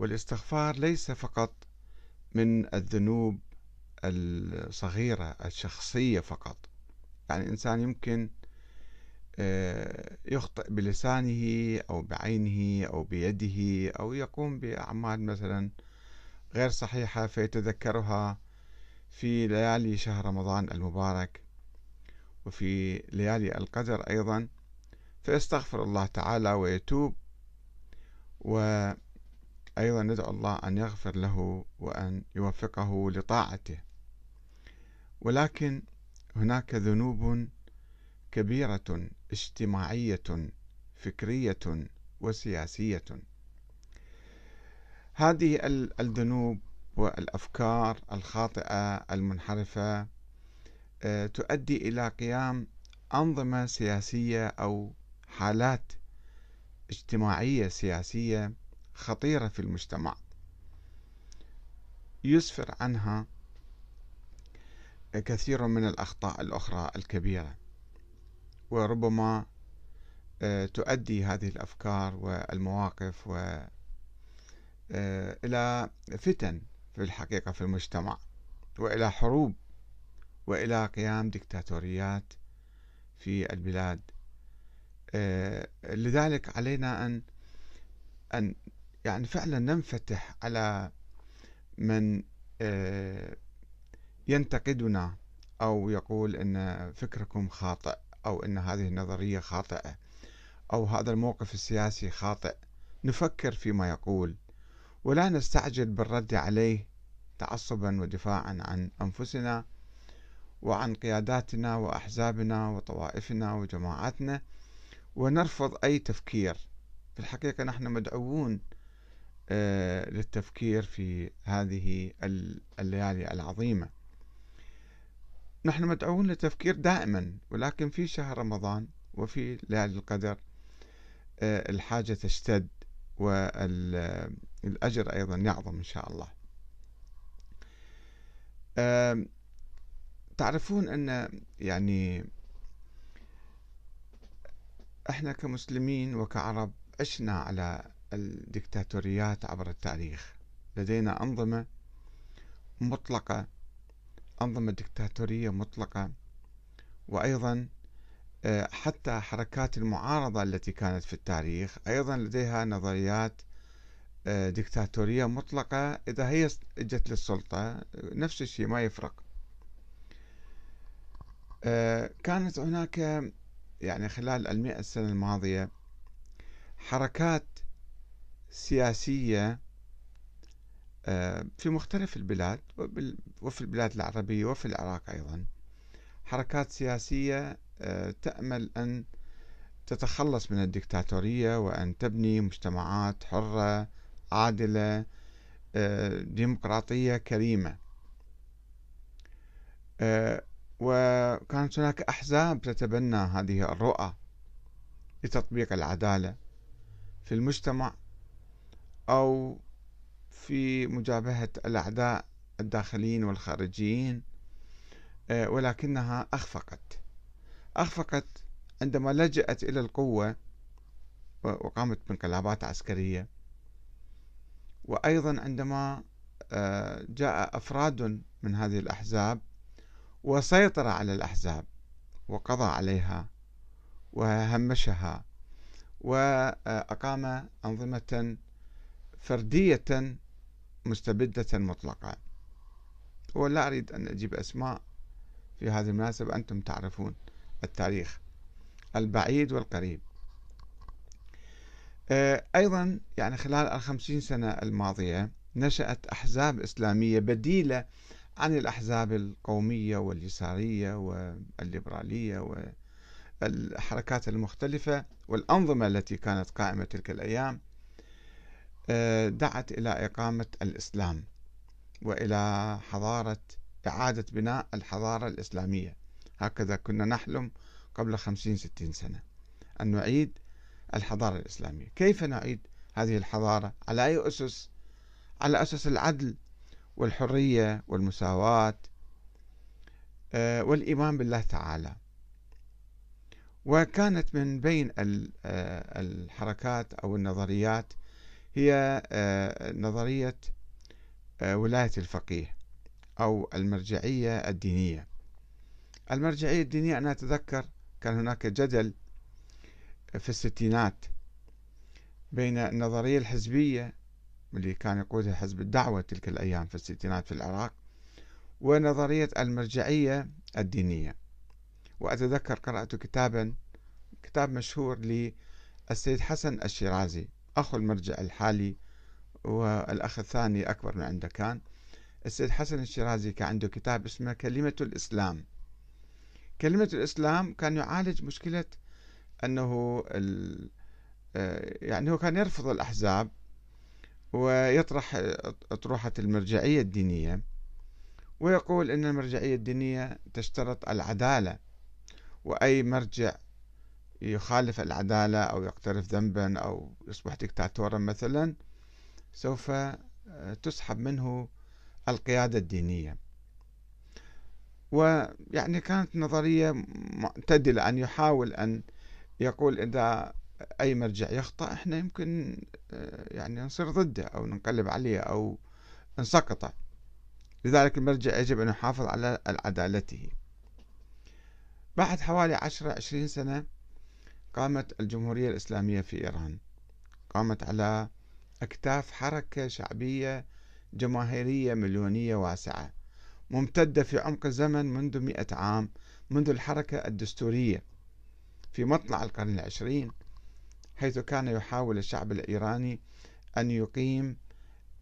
والاستغفار ليس فقط من الذنوب الصغيرة الشخصية فقط. يعني إنسان يمكن آه، يخطئ بلسانه أو بعينه أو بيده أو يقوم بأعمال مثلا غير صحيحة فيتذكرها في ليالي شهر رمضان المبارك وفي ليالي القدر أيضا. فيستغفر الله تعالى ويتوب وأيضا ندعو الله أن يغفر له وأن يوفقه لطاعته. ولكن هناك ذنوب كبيرة اجتماعية فكرية وسياسية. هذه الذنوب والأفكار الخاطئة المنحرفة آه، تؤدي إلى قيام أنظمة سياسية أو حالات اجتماعية سياسية خطيرة في المجتمع. يسفر عنها كثير من الأخطاء الأخرى الكبيرة وربما آه، تؤدي هذه الأفكار والمواقف و آه، إلى فتن في الحقيقة في المجتمع وإلى حروب وإلى قيام دكتاتوريات في البلاد. آه، لذلك علينا أن أن يعني فعلا ننفتح على من آه، ينتقدنا أو يقول أن فكركم خاطئ أو أن هذه النظرية خاطئة أو هذا الموقف السياسي خاطئ. نفكر فيما يقول ولا نستعجل بالرد عليه تعصبا ودفاعا عن أنفسنا وعن قياداتنا وأحزابنا وطوائفنا وجماعاتنا ونرفض أي تفكير. في الحقيقة نحن مدعوون للتفكير في هذه الليالي العظيمة. نحن مدعوون للتفكير دائما ولكن في شهر رمضان وفي ليالي القدر آه، الحاجة تشتد والأجر أيضا يعظم إن شاء الله. تعرفون أن يعني إحنا كمسلمين وكعرب عشنا على الدكتاتوريات عبر التاريخ. لدينا أنظمة مطلقة أنظمة دكتاتورية مطلقة وأيضا آه، حتى حركات المعارضة التي كانت في التاريخ. أيضا لديها نظريات آه، دكتاتورية مطلقة. إذا هي اجت للسلطة نفس الشيء ما يفرق. آه، كانت هناك يعني خلال المئة سنة الماضية حركات سياسية في مختلف البلاد وفي البلاد العربية وفي العراق أيضا. حركات سياسية تأمل أن تتخلص من الدكتاتورية وأن تبني مجتمعات حرة عادلة آه، ديمقراطية كريمة. آه، وكانت هناك أحزاب تتبنى هذه الرؤى لتطبيق العدالة في المجتمع. أو في مجابهة الأعداء الداخليين والخارجيين آه، ولكنها أخفقت. أخفقت عندما لجأت إلى القوة وقامت بانقلابات عسكرية. وأيضا عندما آه، جاء أفراد من هذه الأحزاب وسيطر على الأحزاب وقضى عليها وهمشها وأقام أنظمة فردية مستبدة مطلقة. ولا أريد أن أجيب أسماء في هذه المناسبة أنتم تعرفون التاريخ البعيد والقريب. آه، أيضا يعني خلال الخمسين سنة الماضية نشأت أحزاب إسلامية بديلة عن الأحزاب القومية واليسارية والليبرالية والحركات المختلفة والأنظمة التي كانت قائمة تلك الأيام. دعت إلى إقامة الإسلام وإلى حضارة إعادة بناء الحضارة الإسلامية. هكذا كنا نحلم قبل خمسين ستين سنة أن نعيد الحضارة الإسلامية. كيف نعيد هذه الحضارة؟ على أي أسس؟ على أسس العدل والحرية والمساواة آه، والإيمان بالله تعالى. وكانت من بين آه، الحركات أو النظريات هي نظرية ولاية الفقيه أو المرجعية الدينية. المرجعية الدينية أنا أتذكر كان هناك جدل في الستينات بين النظرية الحزبية اللي كان يقودها حزب الدعوة تلك الأيام في الستينات في العراق ونظرية المرجعية الدينية. وأتذكر قرأت كتابا كتاب مشهور للسيد حسن الشيرازي. أخو المرجع الحالي والأخ الثاني أكبر من عنده كان. السيد حسن الشيرازي كان عنده كتاب اسمه كلمة الإسلام. كلمة الإسلام كان يعالج مشكلة أنه آه، يعني هو كان يرفض الأحزاب ويطرح أطروحة المرجعية الدينية ويقول أن المرجعية الدينية تشترط العدالة وأي مرجع يخالف العدالة أو يقترف ذنبا أو يصبح دكتاتورا مثلا سوف آه، تسحب منه القيادة الدينية. ويعني كانت نظرية معتدلة أن يحاول أن يقول إذا أي مرجع يخطأ إحنا يمكن آه، يعني نصير ضده أو ننقلب عليه أو نسقطه. لذلك المرجع يجب أن يحافظ على عدالته. بعد حوالي عشرة عشرين سنة قامت الجمهورية الإسلامية في إيران. قامت على أكتاف حركة شعبية جماهيرية مليونية واسعة ممتدة في عمق الزمن منذ مئة عام منذ الحركة الدستورية. في مطلع القرن العشرين حيث كان يحاول الشعب الإيراني أن يقيم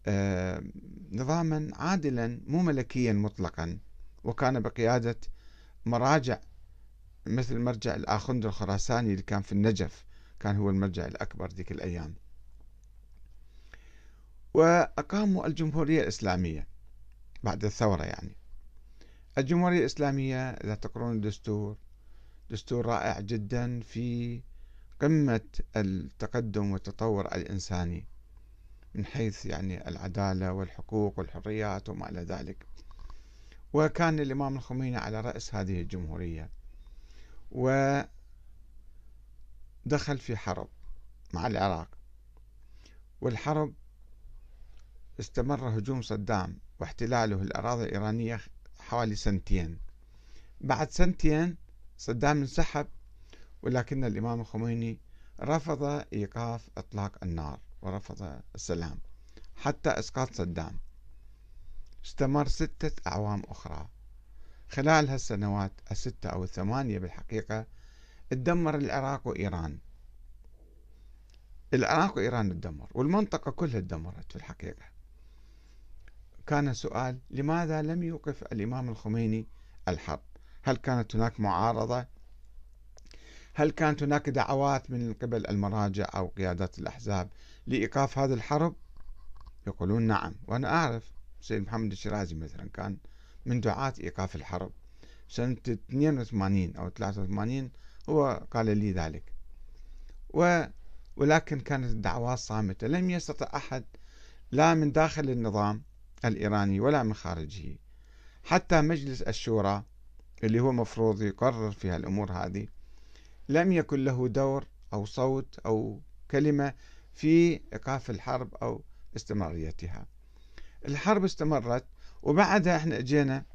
آه، نظاما عادلا مو ملكيا مطلقا وكان بقيادة مراجع مثل مرجع الآخند الخراساني اللي كان في النجف كان هو المرجع الأكبر ذيك الأيام. وأقاموا الجمهورية الإسلامية بعد الثورة يعني. الجمهورية الإسلامية إذا تقرون الدستور دستور رائع جدا في قمة التقدم والتطور الإنساني من حيث يعني العدالة والحقوق والحريات وما إلى ذلك. وكان الإمام الخميني على رأس هذه الجمهورية. ودخل في حرب مع العراق. والحرب استمر هجوم صدام واحتلاله الأراضي الإيرانية حوالي سنتين. بعد سنتين صدام انسحب ولكن الإمام الخميني رفض إيقاف إطلاق النار ورفض السلام حتى إسقاط صدام. استمر ستة أعوام أخرى. خلال هالسنوات الستة أو الثمانية بالحقيقة تدمر العراق وإيران. العراق وإيران تدمر والمنطقة كلها تدمرت في الحقيقة. كان سؤال لماذا لم يوقف الإمام الخميني الحرب؟ هل كانت هناك معارضة؟ هل كانت هناك دعوات من قبل المراجع أو قيادات الأحزاب لإيقاف هذه الحرب؟ يقولون نعم وأنا أعرف سيد محمد الشيرازي مثلا كان من دعاة إيقاف الحرب. سنة 82 أو 83 هو قال لي ذلك. و ولكن كانت الدعوات صامتة. لم يستطع أحد لا من داخل النظام الإيراني ولا من خارجه. حتى مجلس الشورى اللي هو مفروض يقرر في هالأمور هذه لم يكن له دور أو صوت أو كلمة في إيقاف الحرب أو استمراريتها. الحرب استمرت وبعدها إحنا اجينا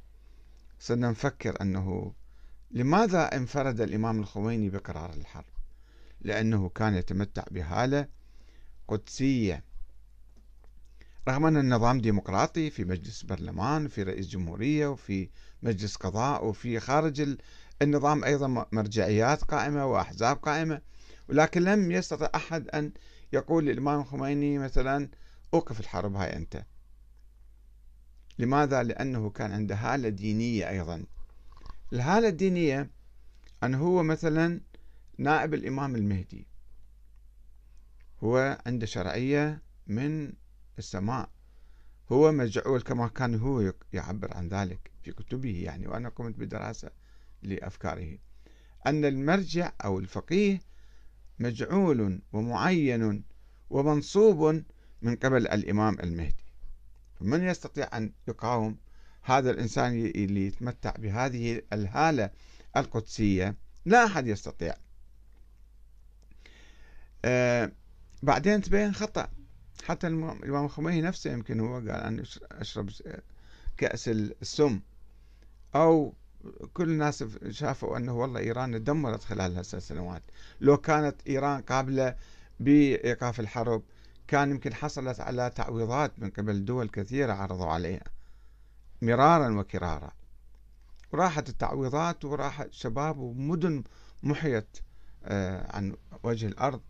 صرنا نفكر أنه لماذا انفرد الإمام الخميني بقرار الحرب؟ لأنه كان يتمتع بهالة قدسية. رغم أن النظام ديمقراطي في مجلس برلمان وفي رئيس جمهورية وفي مجلس قضاء وفي خارج النظام أيضا مرجعيات قائمة وأحزاب قائمة ولكن لم يستطع أحد أن يقول للإمام الخميني مثلا أوقف الحرب هاي أنت. لماذا؟ لأنه كان عنده هالة دينية أيضا. الهالة الدينية أن هو مثلا نائب الإمام المهدي. هو عنده شرعية من السماء. هو مجعول كما كان هو يعبر عن ذلك في كتبه يعني وأنا قمت بدراسة لأفكاره. أن المرجع أو الفقيه مجعول ومعين ومنصوب من قبل الإمام المهدي. من يستطيع أن يقاوم هذا الإنسان اللي يتمتع بهذه الهالة القدسية؟ لا أحد يستطيع. آه بعدين تبين خطأ. حتى الإمام الخميني نفسه يمكن هو قال أن أشرب كأس السم. أو كل الناس شافوا أنه والله إيران دمرت خلال هالسنوات السنوات لو كانت إيران قابلة بإيقاف الحرب كان يمكن حصلت على تعويضات من قبل دول كثيرة عرضوا عليها مرارا وكرارا. وراحت التعويضات وراحت شباب ومدن محيت آه، عن وجه الأرض.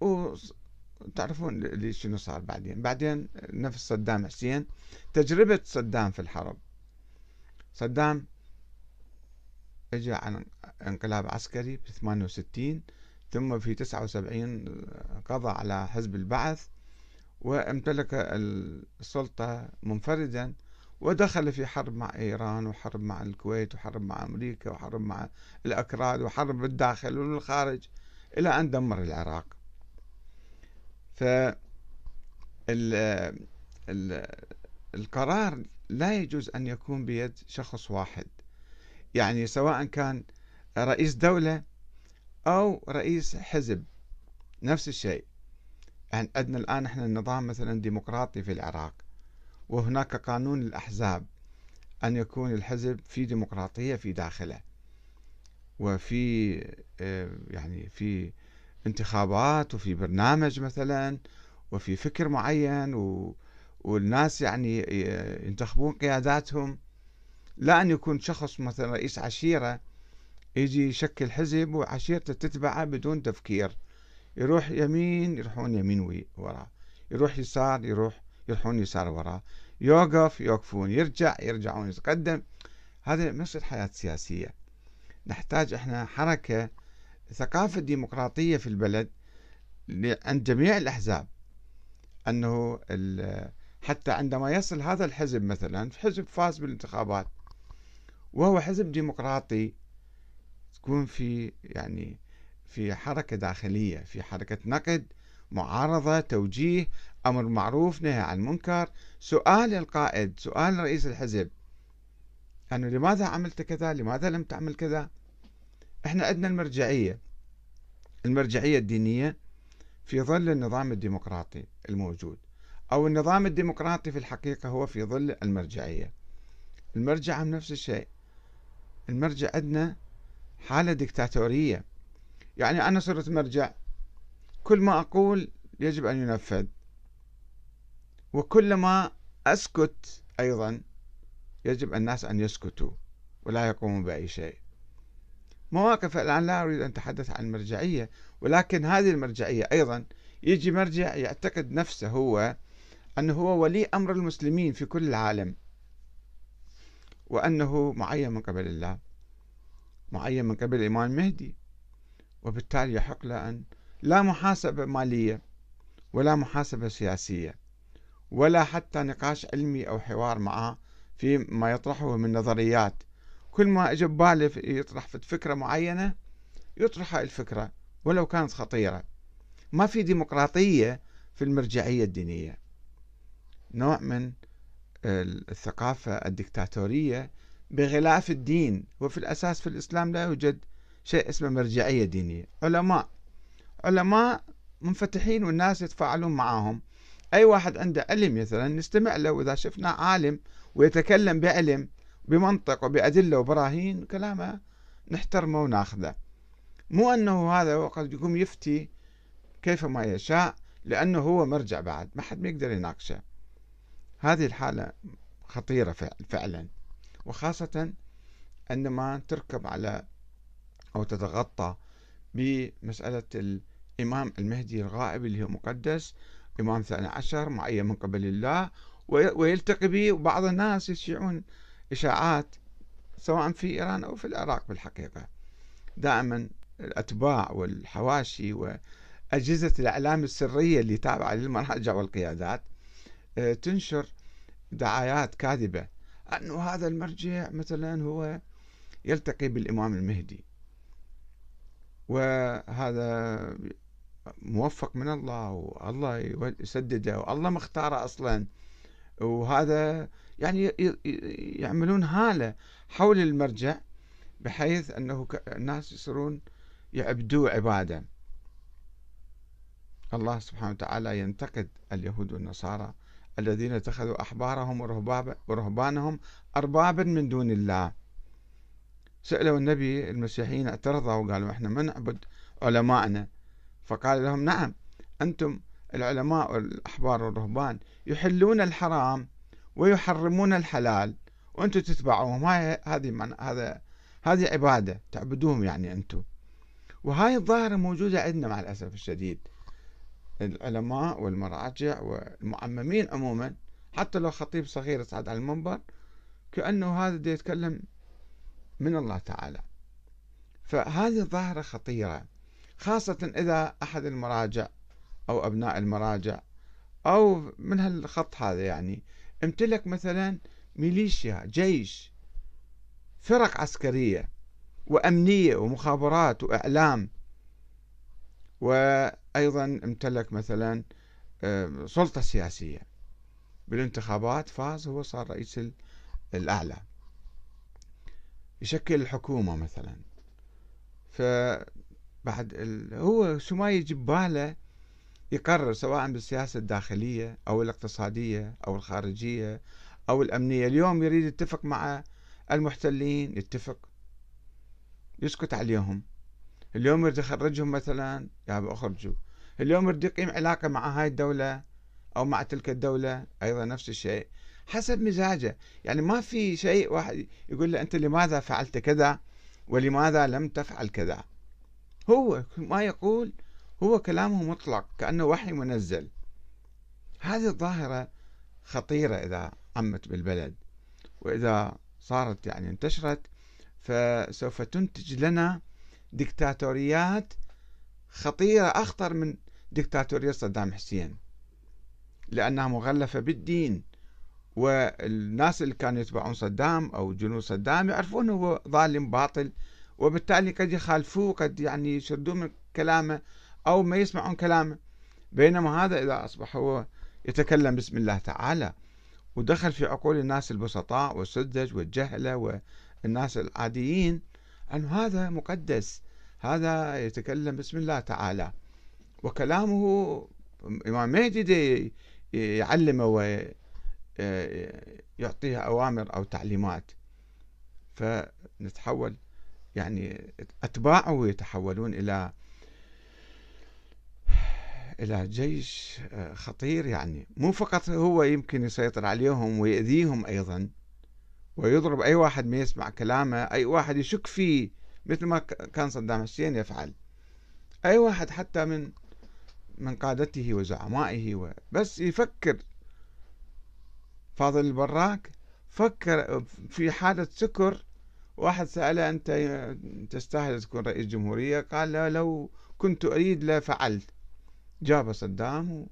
وتعرفون اللي شنو صار بعدين؟ بعدين نفس صدام حسين تجربة صدام في الحرب. صدام اجى عن انقلاب عسكري في 68 ثم في 79 قضى على حزب البعث وامتلك السلطة منفردا ودخل في حرب مع إيران وحرب مع الكويت وحرب مع أمريكا وحرب مع الأكراد وحرب بالداخل والخارج إلى أن دمر العراق. ف القرار لا يجوز أن يكون بيد شخص واحد. يعني سواء كان رئيس دولة أو رئيس حزب نفس الشيء. يعني عندنا الآن إحنا النظام مثلا ديمقراطي في العراق وهناك قانون الأحزاب أن يكون الحزب في ديمقراطية في داخله وفي آه، يعني في انتخابات وفي برنامج مثلا وفي فكر معين و والناس يعني ينتخبون قياداتهم. لا أن يكون شخص مثلا رئيس عشيرة يجي يشكل حزب وعشيرته تتبعه بدون تفكير. يروح يمين يروحون يمين وراه يروح يسار يروح يروحون يسار وراه يوقف يوقفون. يرجع يرجعون. يتقدم. هذا نفس الحياة السياسية. نحتاج إحنا حركة ثقافة ديمقراطية في البلد عند جميع الأحزاب. أنه حتى عندما يصل هذا الحزب مثلا حزب فاز بالانتخابات وهو حزب ديمقراطي تكون في يعني في حركة داخلية في حركة نقد معارضة توجيه أمر معروف نهي عن المنكر سؤال القائد سؤال رئيس الحزب أنه لماذا عملت كذا؟ لماذا لم تعمل كذا؟ إحنا عندنا المرجعية. المرجعية الدينية في ظل النظام الديمقراطي الموجود أو النظام الديمقراطي في الحقيقة هو في ظل المرجعية. المرجع نفس الشيء. المرجع عندنا حالة ديكتاتورية. يعني أنا صرت مرجع. كل ما أقول يجب أن ينفذ. وكلما أسكت أيضا يجب الناس أن يسكتوا ولا يقوموا بأي شيء. مواقف الآن لا أريد أن أتحدث عن المرجعية ولكن هذه المرجعية أيضا يجي مرجع يعتقد نفسه هو أنه هو ولي أمر المسلمين في كل العالم وأنه معين من قبل الله. معين من قبل الإمام المهدي وبالتالي يحق له أن لا محاسبة مالية ولا محاسبة سياسية ولا حتى نقاش علمي أو حوار معه في ما يطرحه من نظريات. كل ما اجى بباله يطرح في فكرة معينة يطرح الفكرة ولو كانت خطيرة. ما في ديمقراطية في المرجعية الدينية. نوع من الثقافة الدكتاتورية بغلاف الدين وفي الأساس في الإسلام لا يوجد شيء اسمه مرجعية دينية. علماء علماء منفتحين والناس يتفاعلون معهم أي واحد عنده علم مثلا نستمع له وإذا شفنا عالم ويتكلم بعلم بمنطق وبأدلة وبراهين كلامه نحترمه وناخذه. مو أنه هذا قد يقوم يفتي كيفما يشاء لأنه هو مرجع بعد. ما حد ما يقدر يناقشه. هذه الحالة خطيرة فعلا. وخاصة عندما تركب على أو تتغطى بمسألة الإمام المهدي الغائب اللي هو مقدس إمام ثاني عشر معين من قبل الله ويلتقي به وبعض الناس يشيعون إشاعات سواء في إيران أو في العراق بالحقيقة. دائما الأتباع والحواشي وأجهزة الإعلام السرية اللي تابعة للمراجع والقيادات آه، تنشر دعايات كاذبة أنه هذا المرجع مثلا هو يلتقي بالإمام المهدي. وهذا موفق من الله والله يسدده والله مختاره أصلا. وهذا يعني يعملون هالة حول المرجع بحيث أنه الناس يصيرون يعبدوه عبادة. الله سبحانه وتعالى ينتقد اليهود والنصارى الذين اتخذوا أحبارهم ورهبانهم أربابا من دون الله. سألوا النبي المسيحيين اعترضوا وقالوا إحنا ما نعبد علماءنا. فقال لهم نعم أنتم العلماء والأحبار والرهبان يحلون الحرام ويحرمون الحلال وأنتم تتبعوهم. هاي هذه هذا هذه عبادة تعبدوهم يعني أنتم. وهاي الظاهرة موجودة عندنا مع الأسف الشديد. العلماء والمراجع والمعممين عموما حتى لو خطيب صغير يصعد على المنبر كأنه هذا دي يتكلم من الله تعالى. فهذه ظاهرة خطيرة خاصة إذا أحد المراجع أو أبناء المراجع أو من هالخط هذا يعني امتلك مثلا ميليشيا جيش فرق عسكرية وأمنية ومخابرات وإعلام وأيضا امتلك مثلا آه، سلطة سياسية. بالانتخابات فاز هو صار رئيس الأعلى. يشكل الحكومة مثلا. فبعد ال... هو شو ما يجي بباله يقرر سواء بالسياسة الداخلية أو الاقتصادية أو الخارجية أو الأمنية. اليوم يريد يتفق مع المحتلين يتفق يسكت عليهم. اليوم يريد يخرجهم مثلا؟ يا أخرجوا. اليوم يريد يقيم علاقة مع هاي الدولة أو مع تلك الدولة؟ أيضا نفس الشيء. حسب مزاجه. يعني ما في شيء واحد يقول له أنت لماذا فعلت كذا ولماذا لم تفعل كذا؟ هو ما يقول هو كلامه مطلق كأنه وحي منزل. هذه الظاهرة خطيرة إذا عمت بالبلد. وإذا صارت يعني انتشرت فسوف تنتج لنا دكتاتوريات خطيرة أخطر من دكتاتورية صدام حسين. لأنها مغلفة بالدين والناس اللي كانوا يتبعون صدام أو جنود صدام يعرفون هو ظالم باطل وبالتالي قد يخالفوه قد يعني يشردون من كلامه أو ما يسمعون كلامه. بينما هذا إذا أصبح هو يتكلم بسم الله تعالى ودخل في عقول الناس البسطاء والسذج والجهلة والناس العاديين. أن هذا مقدس هذا يتكلم بسم الله تعالى. وكلامه إمام مهدي يعلمه ويعطيه أوامر أو تعليمات. فنتحول يعني أتباعه يتحولون إلى إلى جيش آه، خطير يعني. مو فقط هو يمكن يسيطر عليهم ويأذيهم أيضا ويضرب أي واحد ما يسمع كلامه أي واحد يشك فيه مثل ما كان صدام حسين يفعل. أي واحد حتى من من قادته وزعمائه بس يفكر. فاضل البراك فكر في حالة سكر. واحد سأله أنت تستاهل تكون رئيس جمهورية؟ قال له لو كنت أريد لفعلت جاب صدام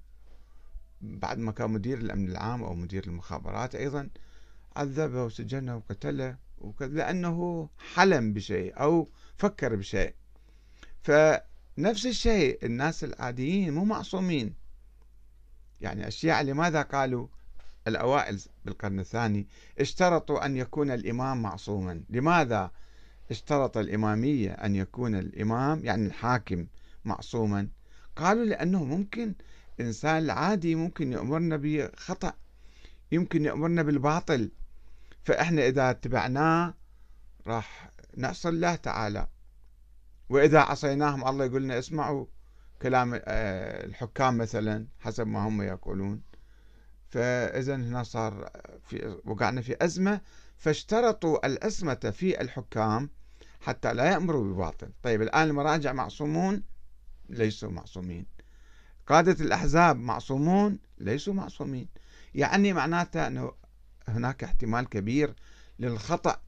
بعد ما كان مدير الأمن العام أو مدير المخابرات أيضا عذبه وسجنه وقتله لأنه حلم بشيء أو فكر بشيء. فنفس الشيء الناس العاديين مو معصومين. يعني الشيعة لماذا قالوا؟ الأوائل بالقرن الثاني اشترطوا أن يكون الإمام معصوما. لماذا اشترط الإمامية أن يكون الإمام يعني الحاكم معصوما؟ قالوا لأنه ممكن الإنسان العادي ممكن يأمرنا بخطأ يمكن يأمرنا بالباطل. فإحنا إذا اتبعناه راح نعصي الله تعالى. وإذا عصيناهم الله يقول لنا اسمعوا كلام آه، الحكام مثلا حسب ما هم يقولون. فإذا هنا صار في وقعنا في أزمة فاشترطوا الأزمة في الحكام حتى لا يأمروا بباطل. طيب الآن المراجع معصومون؟ ليسوا معصومين. قادة الأحزاب معصومون؟ ليسوا معصومين. يعني معناته أنه هناك احتمال كبير للخطأ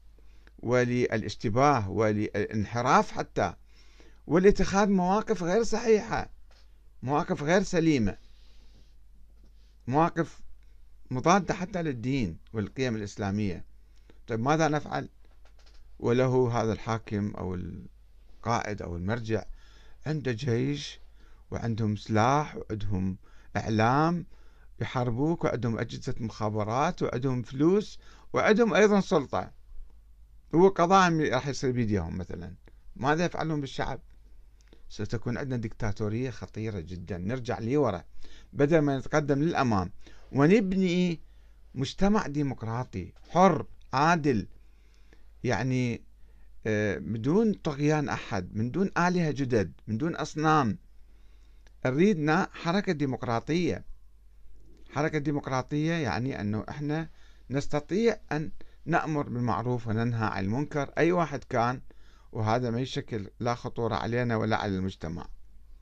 وللاشتباه وللانحراف حتى. والاتخاذ مواقف غير صحيحة مواقف غير سليمة مواقف مضادة حتى للدين والقيم الإسلامية. طيب ماذا نفعل؟ وله هذا الحاكم أو القائد أو المرجع عنده جيش وعندهم سلاح وعندهم إعلام يحاربوك وعندهم أجهزة مخابرات وعندهم فلوس وعندهم أيضا سلطة. هو قضاء راح يصير بيديهم مثلا. ماذا يفعلون بالشعب؟ ستكون عندنا ديكتاتورية خطيرة جدا. نرجع لورا. بدل ما نتقدم للأمام ونبني مجتمع ديمقراطي حر عادل. يعني آه، بدون طغيان أحد من دون آلهة جدد من دون أصنام. نريدنا حركة ديمقراطية. حركة ديمقراطية يعني أنه إحنا نستطيع أن نأمر بالمعروف وننهى عن المنكر أي واحد كان وهذا ما يشكل لا خطورة علينا ولا على المجتمع.